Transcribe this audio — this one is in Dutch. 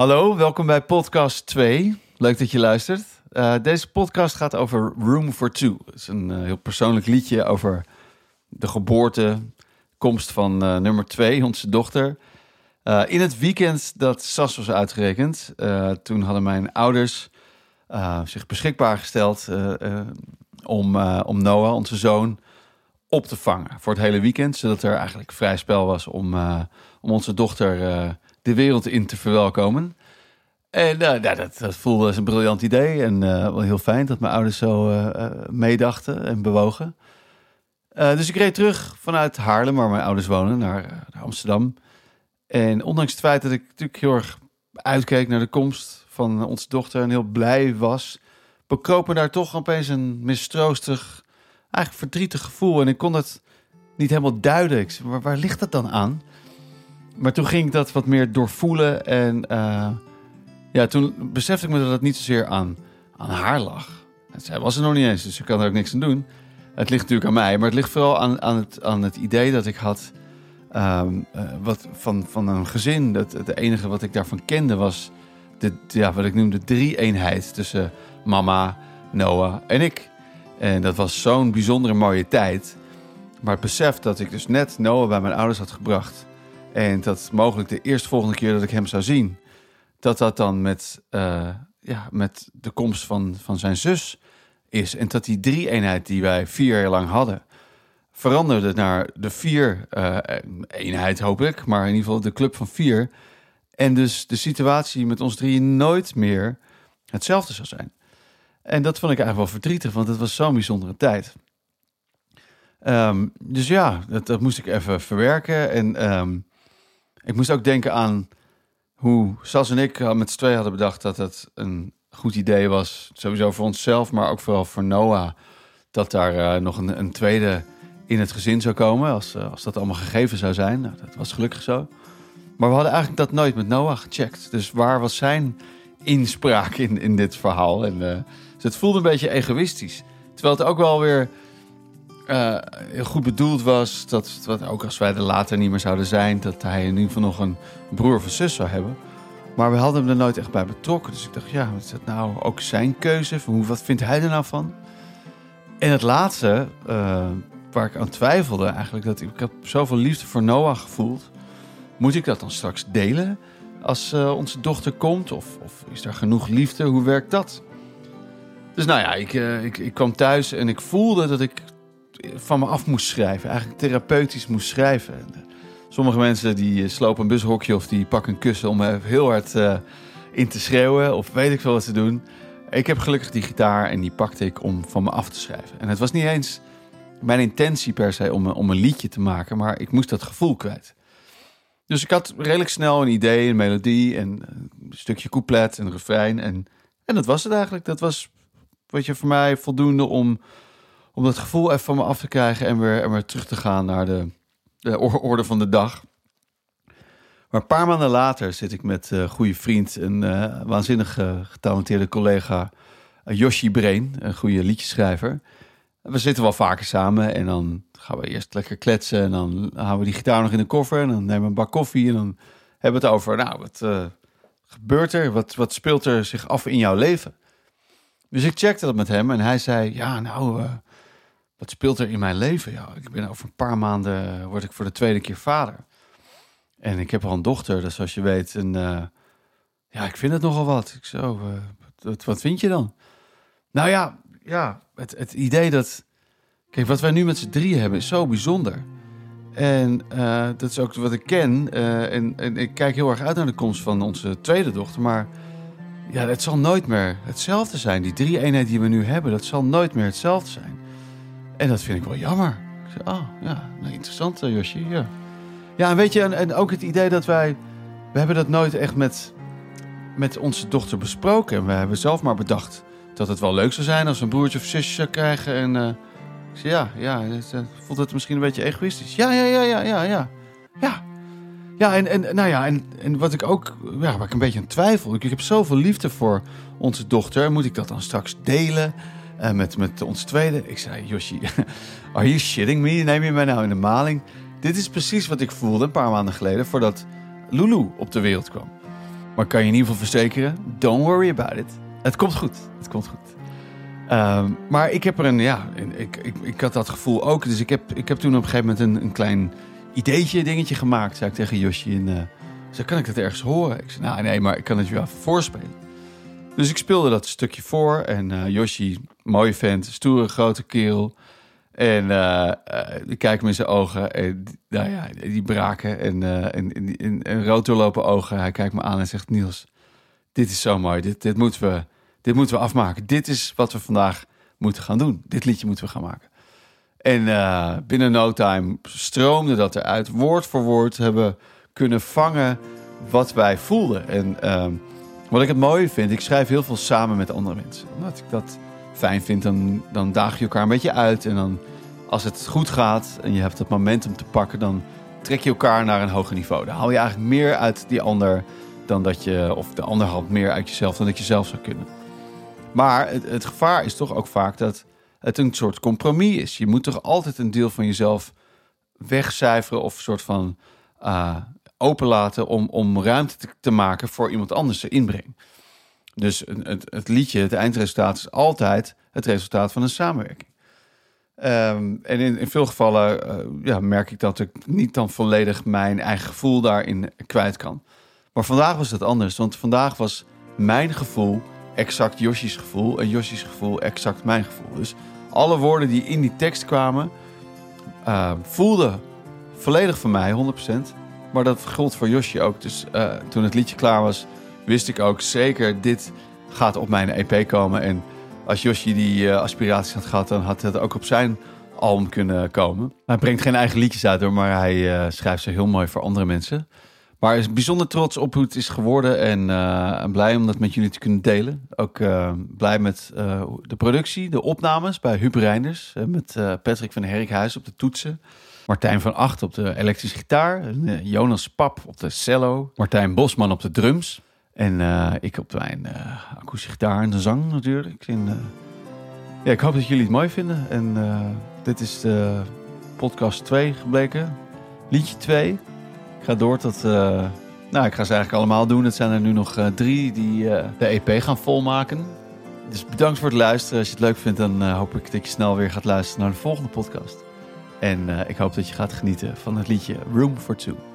Hallo, welkom bij podcast 2. Leuk dat je luistert. Uh, deze podcast gaat over Room for Two. Het is een uh, heel persoonlijk liedje over de geboorte, komst van uh, nummer 2, onze dochter. in het weekend dat Sas was uitgerekend, toen hadden mijn ouders zich beschikbaar gesteld om, om Noah, onze zoon, op te vangen voor het hele weekend. Zodat er eigenlijk vrij spel was om, om onze dochter de wereld in te verwelkomen. En uh, dat, dat voelde als een briljant idee. En uh, wel heel fijn dat mijn ouders zo uh, meedachten en bewogen. dus ik reed terug vanuit Haarlem, waar mijn ouders wonen, naar, naar, Amsterdam. En ondanks het feit dat ik natuurlijk heel erg uitkeek naar de komst van onze dochter en heel blij was, bekroop me daar toch opeens een mistroostig, eigenlijk verdrietig gevoel. En ik kon het niet helemaal zei, waar, waar ligt dat dan aan? Maar toen ging ik dat wat meer doorvoelen en ja, toen besefte ik me dat het niet zozeer aan, aan haar lag. Zij was er nog niet eens, dus ik kan er ook niks aan doen. Het ligt natuurlijk aan mij, maar het ligt vooral aan, aan, het, aan het idee dat ik had um, uh, wat van, van een gezin. Dat, het enige wat ik daarvan kende was de, ja, wat ik noemde drie-eenheid tussen mama, Noah en ik. En dat was zo'n bijzondere mooie tijd. Maar het besef dat ik dus net Noah bij mijn ouders had gebracht. En dat mogelijk de eerste volgende keer dat ik hem zou zien dat dat dan met, uh, ja, met de komst van, van zijn zus is. En dat die drie-eenheid die wij vier jaar lang hadden, veranderde naar de vier-eenheid, uh, hoop ik. Maar in ieder geval de club van vier. En dus de situatie met ons drieën nooit meer hetzelfde zou zijn. En dat vond ik eigenlijk wel verdrietig, want het was zo'n bijzondere tijd. Um, dus ja, dat, dat, moest ik even verwerken. En um, ik moest ook denken aan hoe Sas en ik eh, met z'n twee hadden bedacht dat het een goed idee was. Sowieso voor onszelf, maar ook vooral voor Noah. Dat daar uh, nog een, een, tweede in het gezin zou komen. Als, uh, als dat allemaal gegeven zou zijn. Nou, dat was gelukkig zo. Maar we hadden eigenlijk dat nooit met Noah gecheckt. Dus waar was zijn inspraak in, in dit verhaal? En, dus het voelde een beetje egoïstisch. Terwijl het ook wel weer uh, goed bedoeld was. Dat, ook als wij er later niet meer zouden zijn, dat hij in ieder geval nog een broer of zus zou hebben. Maar we hadden hem er nooit echt bij betrokken. Dus ik dacht, ja, is dat nou ook zijn keuze? Hoe, wat vindt hij er nou van? En het laatste, uh, waar ik aan twijfelde eigenlijk, dat ik, zoveel liefde voor Noah gevoeld. Moet ik dat dan straks delen als uh, onze dochter komt? Of, of, is er genoeg liefde? Hoe werkt dat? Dus nou ja, ik, ik, ik kwam thuis en ik voelde dat ik van me af moest schrijven. Eigenlijk therapeutisch moest schrijven. Eh, sommige mensen die eh, slopen een bushokje of die pakken een kussen om heel hard uh, in te schreeuwen. Of weet ik veel wat te doen. Ik heb gelukkig die gitaar en die pakte ik om van me af te schrijven. En het was niet eens mijn intentie per se om, om een liedje te maken. Maar ik moest dat gevoel kwijt. Dus ik had redelijk snel een idee, een melodie en een stukje couplet en refrein. En, en dat was het eigenlijk. Dat was wat je voor mij voldoende om om dat gevoel even van me af te krijgen en weer, en weer terug te gaan naar de, de orde van de dag. Maar een paar maanden later zit ik met uh, goede vriend, een uh, waanzinnig uh, getalenteerde collega, Yoshi Brain, een goede liedjeschrijver. We zitten wel vaker samen en dan gaan we eerst lekker kletsen en dan houden we die gitaar nog in de koffer en dan nemen we een bak koffie en dan hebben we het over, nou, wat gebeurt er? Wat, wat speelt er zich af in jouw leven? Dus ik checkte dat met hem en hij zei, ja, nou, wat speelt er in mijn leven? Ja, ik ben over een paar maanden word ik voor de tweede keer vader. En ik heb al een dochter, dus zoals je weet, en uh, ja, ik vind het nogal wat. Ik zo, uh, wat, vind je dan? Nou ja, ja, het, het idee dat, kijk, wat wij nu met z'n drieën hebben is zo bijzonder. En dat is ook wat ik ken. En, en, ik kijk heel erg uit naar de komst van onze tweede dochter. Maar ja, het zal nooit meer hetzelfde zijn. Die drie eenheid die we nu hebben, dat zal nooit meer hetzelfde zijn. En dat vind ik wel jammer. Ik zei, oh ja, nou, interessant uh, Josje. Ja. ja, en weet je, en, ook het idee dat wij... We hebben dat nooit echt met, met onze dochter besproken. En we hebben zelf maar bedacht dat het wel leuk zou zijn als we een broertje of zusje zou krijgen. En uh, ik zei, ja, ja, uh, voelt het misschien een beetje egoïstisch? Ja, ja, ja, ja, ja, ja. Ja, ja en, en, nou ja, en, en wat ik ook, ja, waar ik een beetje aan twijfel. Ik, ik heb zoveel liefde voor onze dochter. Moet ik dat dan straks delen? Met, met ons tweede. Ik zei, Yoshi, are you shitting me? Neem je mij nou in de maling? Dit is precies wat ik voelde een paar maanden geleden voordat Lulu op de wereld kwam. Maar kan je in ieder geval verzekeren, don't worry about it. Het komt goed. Het komt goed. Ehm, maar ik heb er een, ja, ik, ik, ik had dat gevoel ook. Dus ik heb, ik heb toen op een gegeven moment een, een klein ideetje, dingetje gemaakt, zei ik tegen Yoshi. En uh, zei, kan ik dat ergens horen? Ik zei, nou nee, maar ik kan het je wel voorspelen. Dus ik speelde dat stukje voor. En uh, Yoshi, mooie vent, stoere grote kerel. En uh, ik kijk in zijn ogen. En nou ja, die braken en, uh, en, en, en, rood doorlopen ogen. Hij kijkt me aan en zegt: Niels, dit is zo mooi. Dit, dit, moeten we, dit moeten we afmaken. Dit is wat we vandaag moeten gaan doen. Dit liedje moeten we gaan maken. En uh, binnen no time stroomde dat eruit. Woord voor woord hebben kunnen vangen wat wij voelden. En uh, wat ik het mooie vind, ik schrijf heel veel samen met andere mensen. Omdat ik dat fijn vind, dan, dan daag je elkaar een beetje uit. En dan, als het goed gaat en je hebt het momentum te pakken, dan trek je elkaar naar een hoger niveau. Dan haal je eigenlijk meer uit die ander dan dat je, of de ander haalt meer uit jezelf dan dat je zelf zou kunnen. Maar het, het gevaar is toch ook vaak dat het een soort compromis is. Je moet toch altijd een deel van jezelf wegcijferen of een soort van uh, openlaten om, om ruimte te, maken voor iemand anders inbreng. Dus het, het, liedje, het eindresultaat is altijd het resultaat van een samenwerking. Um, en in, in, veel gevallen uh, ja, merk ik dat ik niet dan volledig mijn eigen gevoel daarin kwijt kan. Maar vandaag was het anders, want vandaag was mijn gevoel exact Yoshi's gevoel en Yoshi's gevoel exact mijn gevoel. Dus alle woorden die in die tekst kwamen, uh, voelden volledig van mij, 100%. Maar dat gold voor Yoshi ook. Dus uh, toen het liedje klaar was, wist ik ook zeker, dit gaat op mijn EP komen. En als Yoshi die uh, aspiraties had gehad, dan had het ook op zijn album kunnen komen. Hij brengt geen eigen liedjes uit hoor, maar hij schrijft ze heel mooi voor andere mensen. Maar is bijzonder trots op hoe het is geworden en blij om dat met jullie te kunnen delen. Ook blij met de productie, de opnames bij Huub Reinders. met Patrick van Herikhuis op de toetsen. Martijn van Acht op de elektrische gitaar. Jonas Pap op de cello. Martijn Bosman op de drums. En ik op mijn akoestische gitaar en de zang natuurlijk. En, ja, ik hoop dat jullie het mooi vinden. En dit is de podcast 2 gebleken. Liedje 2. Ik ga door tot. Uh, nou, ik ga ze eigenlijk allemaal doen. Het zijn er nu nog uh, drie die uh, de EP gaan volmaken. Dus bedankt voor het luisteren. Als je het leuk vindt, dan hoop ik dat je snel weer gaat luisteren naar de volgende podcast. En ik hoop dat je gaat genieten van het liedje Room for Two.